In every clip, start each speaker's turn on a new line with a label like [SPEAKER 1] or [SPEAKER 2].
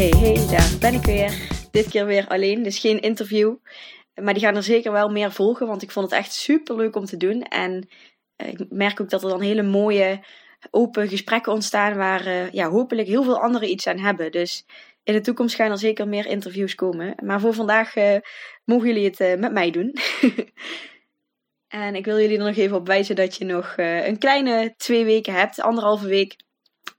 [SPEAKER 1] Hey, daar ben ik weer. Dit keer weer alleen, dus geen interview. Maar die gaan er zeker wel meer volgen, want ik vond het echt super leuk om te doen. En eh, ik merk ook dat er dan hele mooie, open gesprekken ontstaan waar uh, ja, hopelijk heel veel anderen iets aan hebben. Dus in de toekomst gaan er zeker meer interviews komen. Maar voor vandaag uh, mogen jullie het met mij doen. en ik wil jullie er nog even op wijzen dat je nog een kleine twee weken hebt, anderhalve week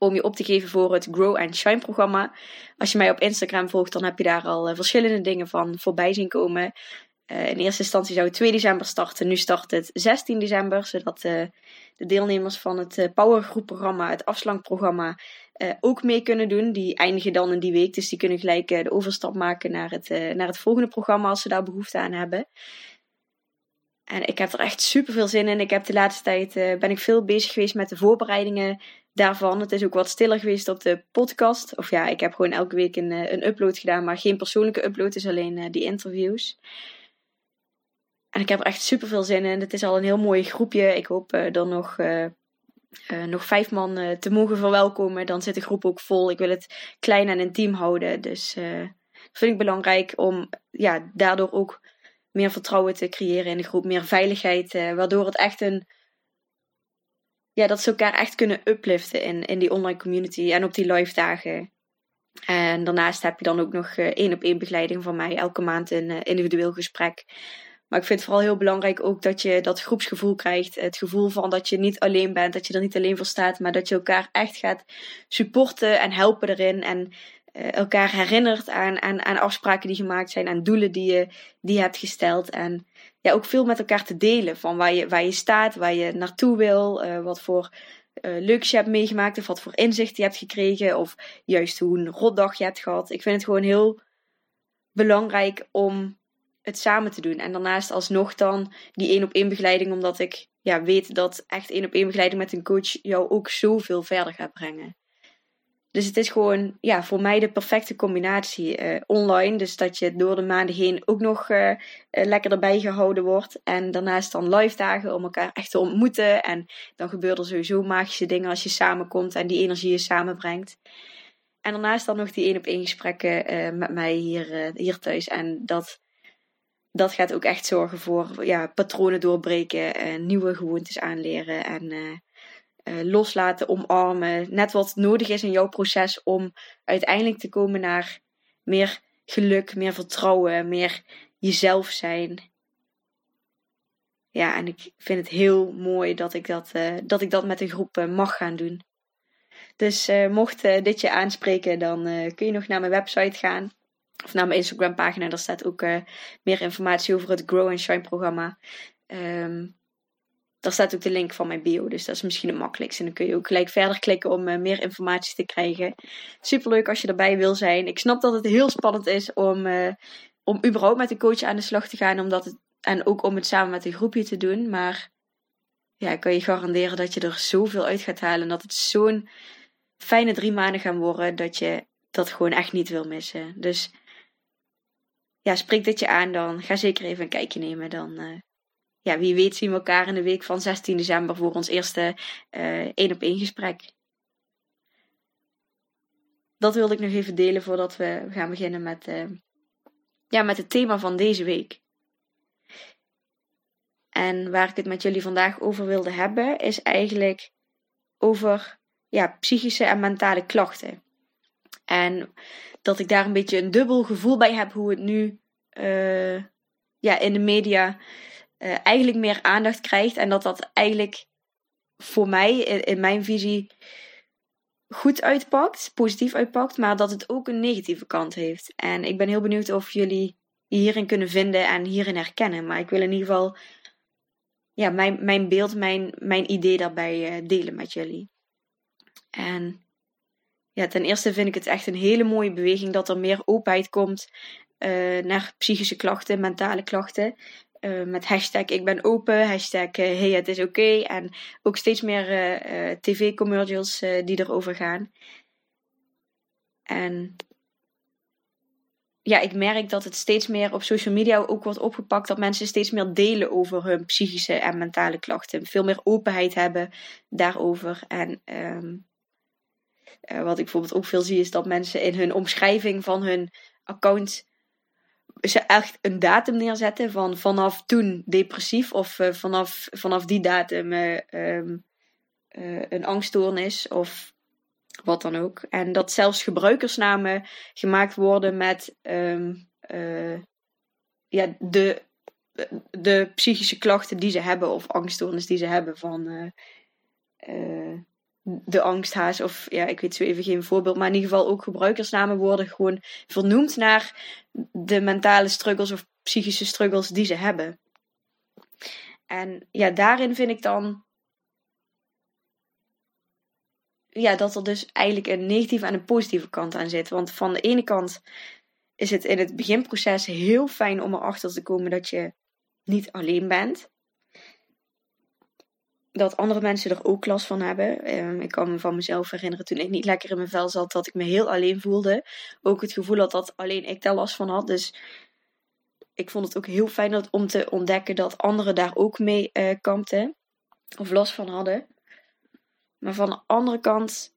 [SPEAKER 1] om je op te geven voor het Grow and Shine programma. Als je mij op Instagram volgt, dan heb je daar al verschillende dingen van voorbij zien komen. Uh, in eerste instantie zou het 2 december starten. Nu start het 16 december, zodat uh, de deelnemers van het uh, Powergroep programma, het afslankprogramma, ook mee kunnen doen. Die eindigen dan in die week, dus die kunnen gelijk de overstap maken naar het, naar het volgende programma als ze daar behoefte aan hebben. En ik heb er echt super veel zin in. Ik heb de laatste tijd ben ik veel bezig geweest met de voorbereidingen daarvan. Het is ook wat stiller geweest op de podcast. Of ja, ik heb gewoon elke week een, een upload gedaan, maar geen persoonlijke upload, is alleen die interviews. En ik heb er echt super veel zin in. Het is al een heel mooi groepje. Ik hoop uh, dan nog, nog vijf man te mogen verwelkomen. Dan zit de groep ook vol. Ik wil het klein en intiem houden. Dus dat vind ik belangrijk om ja, daardoor ook meer vertrouwen te creëren in de groep. Meer veiligheid. waardoor het echt een. Ja, dat ze elkaar echt kunnen upliften in, in die online community en op die live dagen. En daarnaast heb je dan ook nog één op één begeleiding van mij. Elke maand een individueel gesprek maar ik vind het vooral heel belangrijk ook dat je dat groepsgevoel krijgt. Het gevoel van dat je niet alleen bent, dat je er niet alleen voor staat, maar dat je elkaar echt gaat supporten en helpen erin. En uh, elkaar herinnert aan, aan, aan afspraken die gemaakt zijn, aan doelen die je, die je hebt gesteld. En ja, ook veel met elkaar te delen van waar je, waar je staat, waar je naartoe wil, uh, wat voor uh, leuks je hebt meegemaakt of wat voor inzicht je hebt gekregen. Of juist hoe een rotdag je hebt gehad. Ik vind het gewoon heel belangrijk om het samen te doen. En daarnaast alsnog dan die één op één begeleiding, omdat ik ja, weet dat echt één op één begeleiding met een coach jou ook zoveel verder gaat brengen. Dus het is gewoon ja, voor mij de perfecte combinatie uh, online. Dus dat je door de maanden heen ook nog uh, uh, lekker erbij gehouden wordt. En daarnaast dan live dagen om elkaar echt te ontmoeten. En dan gebeuren er sowieso magische dingen als je samenkomt en die energie je samenbrengt. En daarnaast dan nog die één op één gesprekken met mij hier, hier thuis. En dat dat gaat ook echt zorgen voor ja, patronen doorbreken, en nieuwe gewoontes aanleren en uh, loslaten, omarmen. Net wat nodig is in jouw proces om uiteindelijk te komen naar meer geluk, meer vertrouwen, meer jezelf zijn. Ja, en ik vind het heel mooi dat ik dat, uh, dat, ik dat met een groep mag gaan doen. Dus mocht dit je aanspreken, dan kun je nog naar mijn website gaan of naar mijn Instagram pagina. Daar staat ook meer informatie over het Grow and Shine programma. Um, daar staat ook de link van mijn bio. Dus dat is misschien het makkelijkste. En dan kun je ook gelijk verder klikken om uh, meer informatie te krijgen. Superleuk als je erbij wil zijn. Ik snap dat het heel spannend is om, uh, om überhaupt met een coach aan de slag te gaan. Omdat het, en ook om het samen met een groepje te doen. Maar ja, ik kan je garanderen dat je er zoveel uit gaat halen. En dat het zo'n fijne drie maanden gaan worden. Dat je dat gewoon echt niet wil missen. Dus ja, spreek dit je aan, dan ga zeker even een kijkje nemen. Dan, uh, ja, wie weet zien we elkaar in de week van 16 december voor ons eerste uh, één op één gesprek. Dat wilde ik nog even delen voordat we gaan beginnen met, uh, ja, met het thema van deze week. En waar ik het met jullie vandaag over wilde hebben, is eigenlijk over ja, psychische en mentale klachten. En dat ik daar een beetje een dubbel gevoel bij heb hoe het nu uh, ja, in de media uh, eigenlijk meer aandacht krijgt. En dat dat eigenlijk voor mij, in, mijn visie, goed uitpakt, positief uitpakt, maar dat het ook een negatieve kant heeft. En ik ben heel benieuwd of jullie hierin kunnen vinden en hierin herkennen. Maar ik wil in ieder geval ja, mijn, mijn beeld, mijn, mijn idee daarbij uh, delen met jullie. En ja, ten eerste vind ik het echt een hele mooie beweging dat er meer openheid komt uh, naar psychische klachten, mentale klachten. Uh, met hashtag ik ben open, hashtag hey het is oké. En ook steeds meer tv-commercials die erover gaan. En ja, ik merk dat het steeds meer op social media ook wordt opgepakt. Dat mensen steeds meer delen over hun psychische en mentale klachten. Veel meer openheid hebben daarover. En uh, wat ik bijvoorbeeld ook veel zie, is dat mensen in hun omschrijving van hun account ze echt een datum neerzetten van vanaf toen depressief of uh, vanaf, vanaf die datum uh, um, een angststoornis of wat dan ook. En dat zelfs gebruikersnamen gemaakt worden met um, ja, de, de psychische klachten die ze hebben of angststoornis die ze hebben van de angsthaas of ja, ik weet zo even geen voorbeeld, maar in ieder geval ook gebruikersnamen worden gewoon vernoemd naar de mentale struggles of psychische struggles die ze hebben. En ja, daarin vind ik dan ja, dat er dus eigenlijk een negatieve en een positieve kant aan zit. Want van de ene kant is het in het beginproces heel fijn om erachter te komen dat je niet alleen bent dat andere mensen er ook last van hebben. Ehm, ik kan me van mezelf herinneren toen ik niet lekker in mijn vel zat, dat ik me heel alleen voelde. Ook het gevoel had dat alleen ik daar last van had. Dus ik vond het ook heel fijn dat, om te ontdekken dat anderen daar ook mee uh, kampten. Of last van hadden. Maar van de andere kant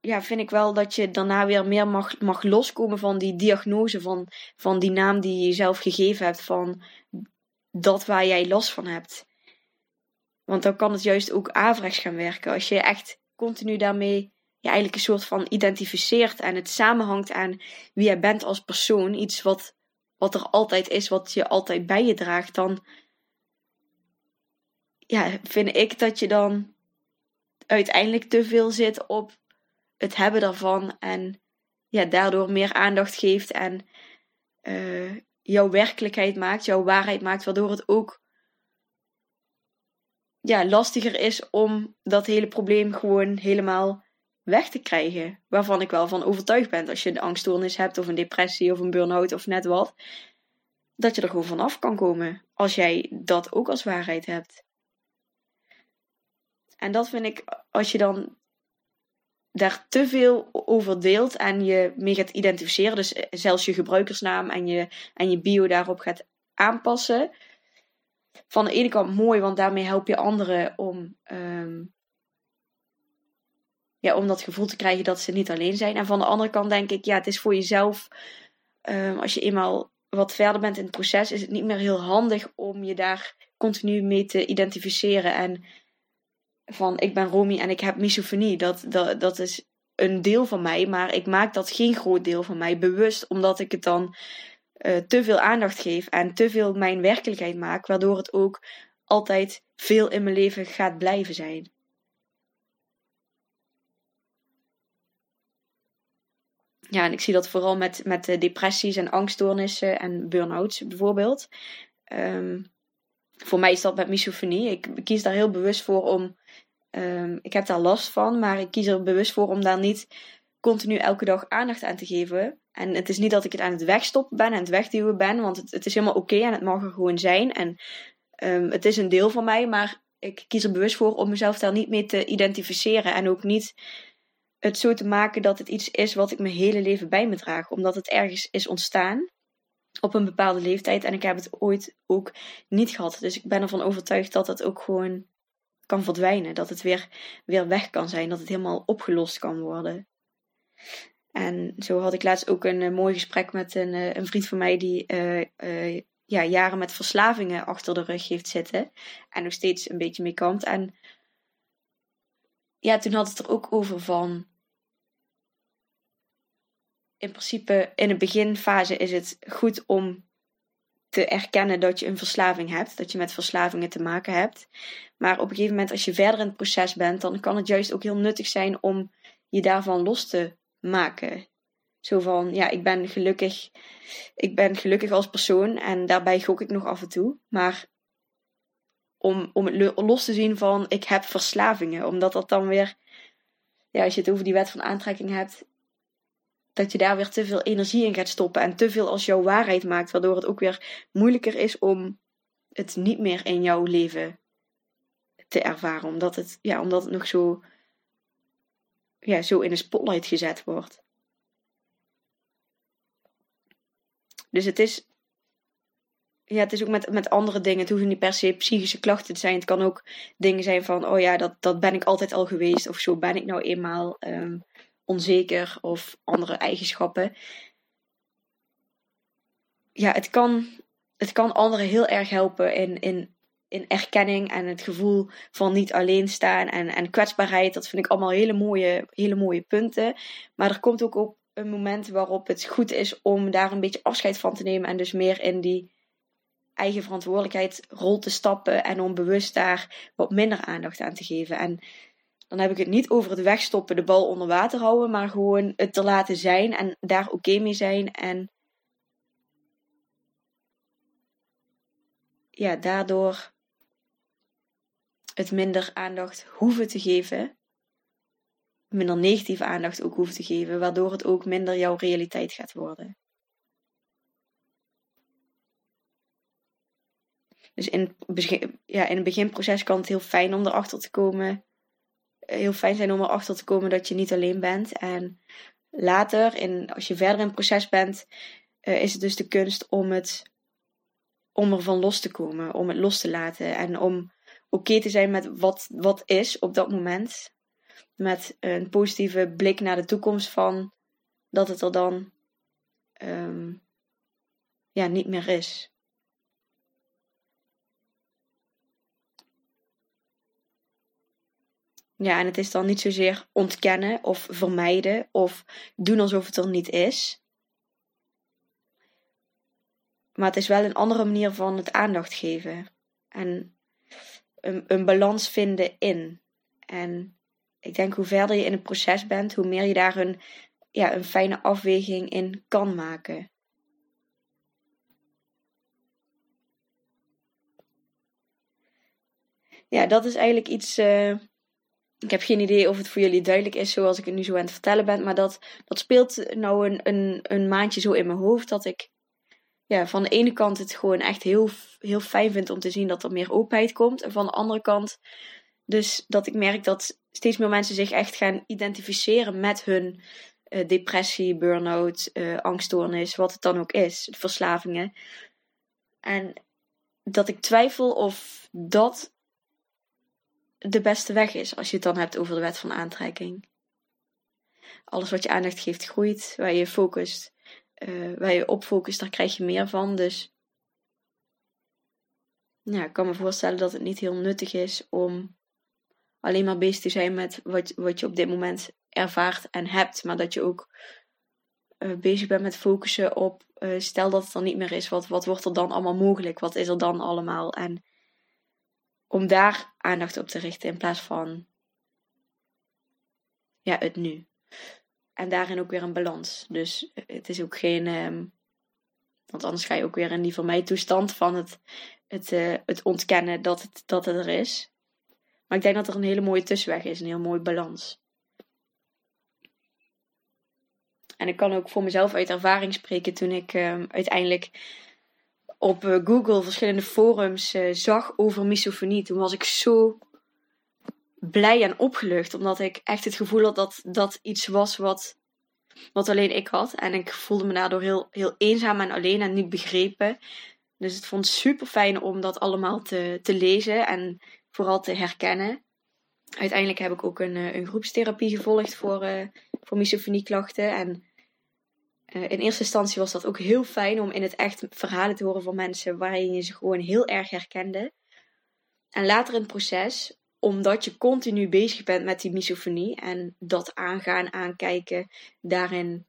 [SPEAKER 1] ja, vind ik wel dat je daarna weer meer mag, mag loskomen van die diagnose, van, van die naam die je jezelf gegeven hebt, van dat waar jij last van hebt. Want dan kan het juist ook averechts gaan werken. Als je echt continu daarmee je eigenlijk een soort van identificeert en het samenhangt aan wie jij bent als persoon, iets wat, wat er altijd is, wat je altijd bij je draagt, dan ja, vind ik dat je dan uiteindelijk te veel zit op het hebben daarvan en ja, daardoor meer aandacht geeft en uh, jouw werkelijkheid maakt, jouw waarheid maakt, waardoor het ook ja, lastiger is om dat hele probleem gewoon helemaal weg te krijgen. Waarvan ik wel van overtuigd ben als je een angststoornis hebt of een depressie of een burn-out of net wat. Dat je er gewoon vanaf kan komen als jij dat ook als waarheid hebt. En dat vind ik, als je dan daar te veel over deelt en je mee gaat identificeren, dus zelfs je gebruikersnaam en je, en je bio daarop gaat aanpassen, van de ene kant mooi, want daarmee help je anderen om, um, ja, om dat gevoel te krijgen dat ze niet alleen zijn. En van de andere kant denk ik, ja, het is voor jezelf, um, als je eenmaal wat verder bent in het proces, is het niet meer heel handig om je daar continu mee te identificeren. En van ik ben Romy en ik heb misofonie. Dat, dat, dat is een deel van mij, maar ik maak dat geen groot deel van mij bewust, omdat ik het dan uh, te veel aandacht geef en te veel mijn werkelijkheid maak, waardoor het ook altijd veel in mijn leven gaat blijven zijn. Ja, en ik zie dat vooral met, met depressies en angststoornissen en burn-outs bijvoorbeeld. Um, voor mij is dat met misofonie. Ik kies daar heel bewust voor om. Um, ik heb daar last van, maar ik kies er bewust voor om daar niet continu elke dag aandacht aan te geven. En het is niet dat ik het aan het wegstoppen ben en het wegduwen ben, want het, het is helemaal oké en het mag er gewoon zijn. En um, het is een deel van mij, maar ik kies er bewust voor om mezelf daar niet mee te identificeren. En ook niet het zo te maken dat het iets is wat ik mijn hele leven bij me draag. Omdat het ergens is ontstaan op een bepaalde leeftijd. En ik heb het ooit ook niet gehad. Dus ik ben ervan overtuigd dat het ook gewoon kan verdwijnen. Dat het weer, weer weg kan zijn. Dat het helemaal opgelost kan worden. En zo had ik laatst ook een, eh, mooi gesprek met een, eh, een vriend van mij die uh, ja, jaren met verslavingen achter de rug heeft zitten. En nog steeds een beetje mee kampt. En ja, toen had het er ook over van. In principe, in de beginfase is het goed om te erkennen dat je een verslaving hebt, dat je met verslavingen te maken hebt. Maar op een gegeven moment, als je verder in het proces bent, dan kan het juist ook heel nuttig zijn om je daarvan los te maken. Zo van, ja, ik ben gelukkig, ik ben gelukkig als persoon en daarbij gok ik nog af en toe. Maar om, om het los te zien van, ik heb verslavingen. Omdat dat dan weer, ja, als je het over die wet van aantrekking hebt, dat je daar weer te veel energie in gaat stoppen en te veel als jouw waarheid maakt, waardoor het ook weer moeilijker is om het niet meer in jouw leven te ervaren, omdat het, ja, omdat het nog zo, ja, zo in de spotlight gezet wordt. Dus het is, ja, het is ook met, met andere dingen. Het hoeven niet per se psychische klachten te zijn. Het kan ook dingen zijn van, oh ja, dat, dat ben ik altijd al geweest. Of zo ben ik nou eenmaal. Um, onzeker of andere eigenschappen. Ja, het kan, het kan anderen heel erg helpen in, in, in erkenning en het gevoel van niet alleen staan en, en kwetsbaarheid. Dat vind ik allemaal hele mooie, hele mooie punten. Maar er komt ook op een moment waarop het goed is om daar een beetje afscheid van te nemen en dus meer in die eigen verantwoordelijkheid rol te stappen en om bewust daar wat minder aandacht aan te geven. En dan heb ik het niet over het wegstoppen, de bal onder water houden, maar gewoon het te laten zijn en daar oké mee zijn. En ja, daardoor het minder aandacht hoeven te geven. Minder negatieve aandacht ook hoeven te geven, waardoor het ook minder jouw realiteit gaat worden. Dus in, ja, in het beginproces kan het heel fijn om erachter te komen heel fijn zijn om erachter te komen dat je niet alleen bent. En later, in, als je verder in het proces bent, uh, is het dus de kunst om, het, om ervan los te komen, om het los te laten en om oké te zijn met wat, wat is op dat moment. Met een positieve blik naar de toekomst van dat het er dan um, ja, niet meer is. Ja, en het is dan niet zozeer ontkennen of vermijden of doen alsof het er niet is. Maar het is wel een andere manier van het aandacht geven. En een, een balans vinden in. En ik denk hoe verder je in het proces bent, hoe meer je daar een, ja, een fijne afweging in kan maken. Ja, dat is eigenlijk iets. Uh, ik heb geen idee of het voor jullie duidelijk is zoals ik het nu zo aan het vertellen ben. Maar dat, dat speelt nou een, een, een maandje zo in mijn hoofd. Dat ik ja, van de ene kant het gewoon echt heel, heel fijn vind om te zien dat er meer openheid komt. En van de andere kant dus dat ik merk dat steeds meer mensen zich echt gaan identificeren met hun uh, depressie, burn-out, uh, angststoornis, wat het dan ook is, verslavingen. En dat ik twijfel of dat de beste weg is als je het dan hebt over de wet van aantrekking. Alles wat je aandacht geeft groeit, waar je focust, uh, waar je op focust, daar krijg je meer van. Dus ja, ik kan me voorstellen dat het niet heel nuttig is om alleen maar bezig te zijn met wat, wat je op dit moment ervaart en hebt, maar dat je ook uh, bezig bent met focussen op, uh, stel dat het er niet meer is, wat, wat wordt er dan allemaal mogelijk? Wat is er dan allemaal? En om daar aandacht op te richten in plaats van ja, het nu. En daarin ook weer een balans. Dus het is ook geen. Um, want anders ga je ook weer in die van mij toestand van het, het, uh, het ontkennen dat het, dat het er is. Maar ik denk dat er een hele mooie tussenweg is, een heel mooie balans. En ik kan ook voor mezelf uit ervaring spreken toen ik um, uiteindelijk op eh, Google verschillende forums zag over misofonie, toen was ik zo blij en opgelucht. Omdat ik echt het gevoel had dat dat iets was wat, wat alleen ik had. En ik voelde me daardoor heel, heel eenzaam en alleen en niet begrepen. Dus het vond super fijn om dat allemaal te, te lezen en vooral te herkennen. Uiteindelijk heb ik ook een, eh, een groepstherapie gevolgd voor, uh, voor misofonieklachten. En uh, in eerste instantie was dat ook heel fijn om in het echt verhalen te horen van mensen waarin je ze gewoon heel erg herkende. En later in het proces, omdat je continu bezig bent met die misofonie en dat aangaan, aankijken, daarin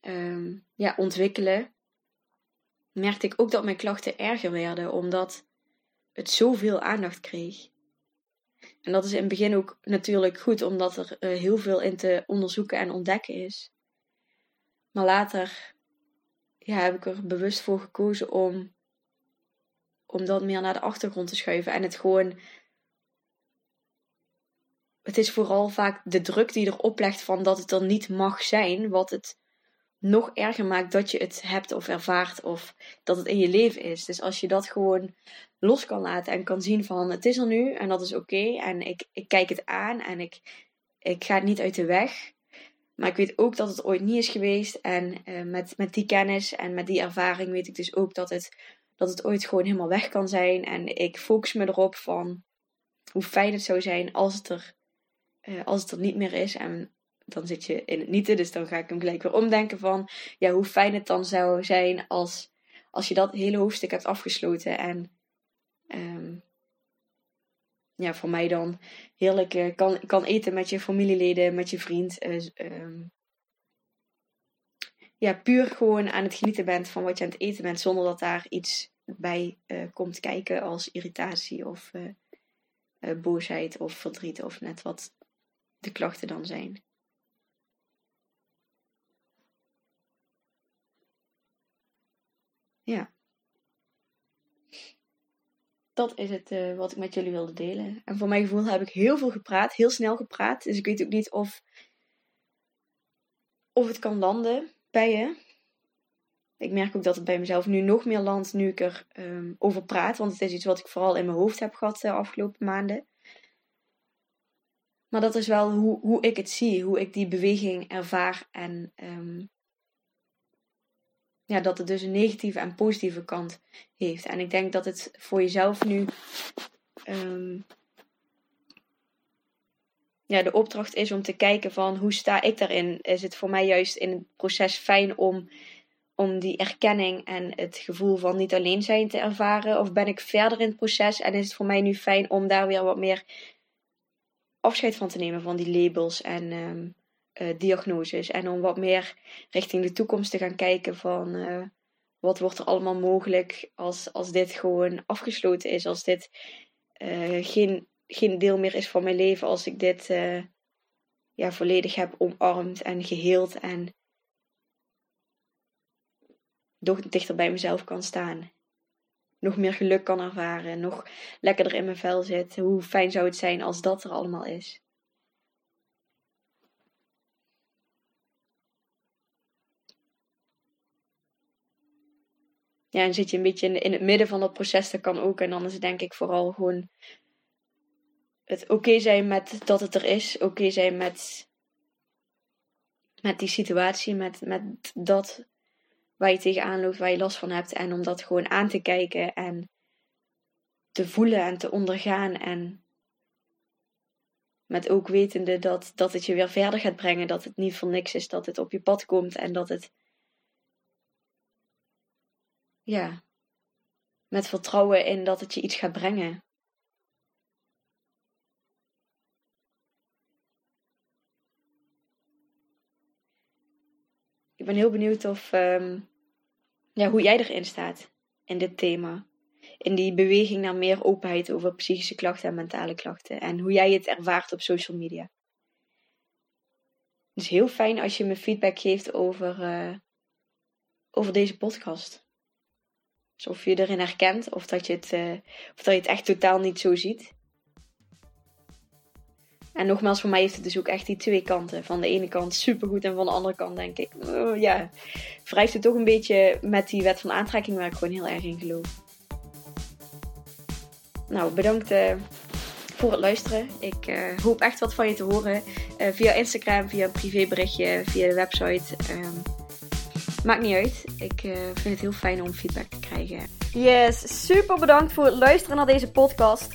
[SPEAKER 1] um, ja, ontwikkelen, merkte ik ook dat mijn klachten erger werden, omdat het zoveel aandacht kreeg. En dat is in het begin ook natuurlijk goed, omdat er uh, heel veel in te onderzoeken en ontdekken is. Maar later ja, heb ik er bewust voor gekozen om, om dat meer naar de achtergrond te schuiven. En het gewoon. Het is vooral vaak de druk die erop legt van dat het er niet mag zijn, wat het nog erger maakt dat je het hebt of ervaart of dat het in je leven is. Dus als je dat gewoon los kan laten en kan zien van het is er nu en dat is oké en ik, ik kijk het aan en ik, ik ga het niet uit de weg. Maar ik weet ook dat het ooit niet is geweest en uh, met, met die kennis en met die ervaring weet ik dus ook dat het, dat het ooit gewoon helemaal weg kan zijn. En ik focus me erop van hoe fijn het zou zijn als het er, uh, als het er niet meer is. En dan zit je in het nieten. Dus dan ga ik hem gelijk weer omdenken van ja, hoe fijn het dan zou zijn als, als je dat hele hoofdstuk hebt afgesloten. En um, ja, voor mij dan heerlijk uh, kan, kan eten met je familieleden, met je vriend. Uh, um, ja, puur gewoon aan het genieten bent van wat je aan het eten bent, zonder dat daar iets bij komt kijken als irritatie of boosheid of verdriet of net wat de klachten dan zijn. Ja. Dat is het uh, wat ik met jullie wilde delen. En voor mijn gevoel heb ik heel veel gepraat, heel snel gepraat. Dus ik weet ook niet of, of het kan landen bij je. Ik merk ook dat het bij mezelf nu nog meer landt nu ik er um, over praat. Want het is iets wat ik vooral in mijn hoofd heb gehad de afgelopen maanden. Maar dat is wel hoe, hoe ik het zie, hoe ik die beweging ervaar en um, ja, dat het dus een negatieve en positieve kant heeft. En ik denk dat het voor jezelf nu um, ja, de opdracht is om te kijken van hoe sta ik daarin? Is het voor mij juist in het proces fijn om, om die erkenning en het gevoel van niet alleen zijn te ervaren? Of ben ik verder in het proces en is het voor mij nu fijn om daar weer wat meer afscheid van te nemen van die labels en um, uh, diagnoses. En om wat meer richting de toekomst te gaan kijken van uh, wat wordt er allemaal mogelijk als, als dit gewoon afgesloten is. Als dit uh, geen, geen deel meer is van mijn leven. Als ik dit ja, volledig heb omarmd en geheeld. En dichter bij mezelf kan staan. Nog meer geluk kan ervaren. Nog lekkerder in mijn vel zit. Hoe fijn zou het zijn als dat er allemaal is. ja, en zit je een beetje in, het midden van dat proces, dat kan ook. En dan is het denk ik vooral gewoon het oké zijn met dat het er is. Oké zijn met, met die situatie, met, met dat waar je tegenaan loopt, waar je last van hebt. En om dat gewoon aan te kijken en te voelen en te ondergaan. En met ook wetende dat, dat het je weer verder gaat brengen. Dat het niet voor niks is dat het op je pad komt en dat het ja, met vertrouwen in dat het je iets gaat brengen. Ik ben heel benieuwd of, um, ja, hoe jij erin staat in dit thema. In die beweging naar meer openheid over psychische klachten en mentale klachten. En hoe jij het ervaart op social media. Het is heel fijn als je me feedback geeft over, uh, over deze podcast. Dus of je erin herkent of dat je, het, uh, of dat je het echt totaal niet zo ziet. En nogmaals, voor mij heeft het dus ook echt die twee kanten. Van de ene kant supergoed en van de andere kant denk ik, uh, ja, wrijft het toch een beetje met die wet van aantrekking waar ik gewoon heel erg in geloof. Nou, bedankt uh, voor het luisteren. Ik uh, hoop echt wat van je te horen via Instagram, via een privéberichtje, via de website. Um, Maakt niet uit. Ik vind het heel fijn om feedback te krijgen. Yes, super bedankt voor het luisteren naar deze podcast.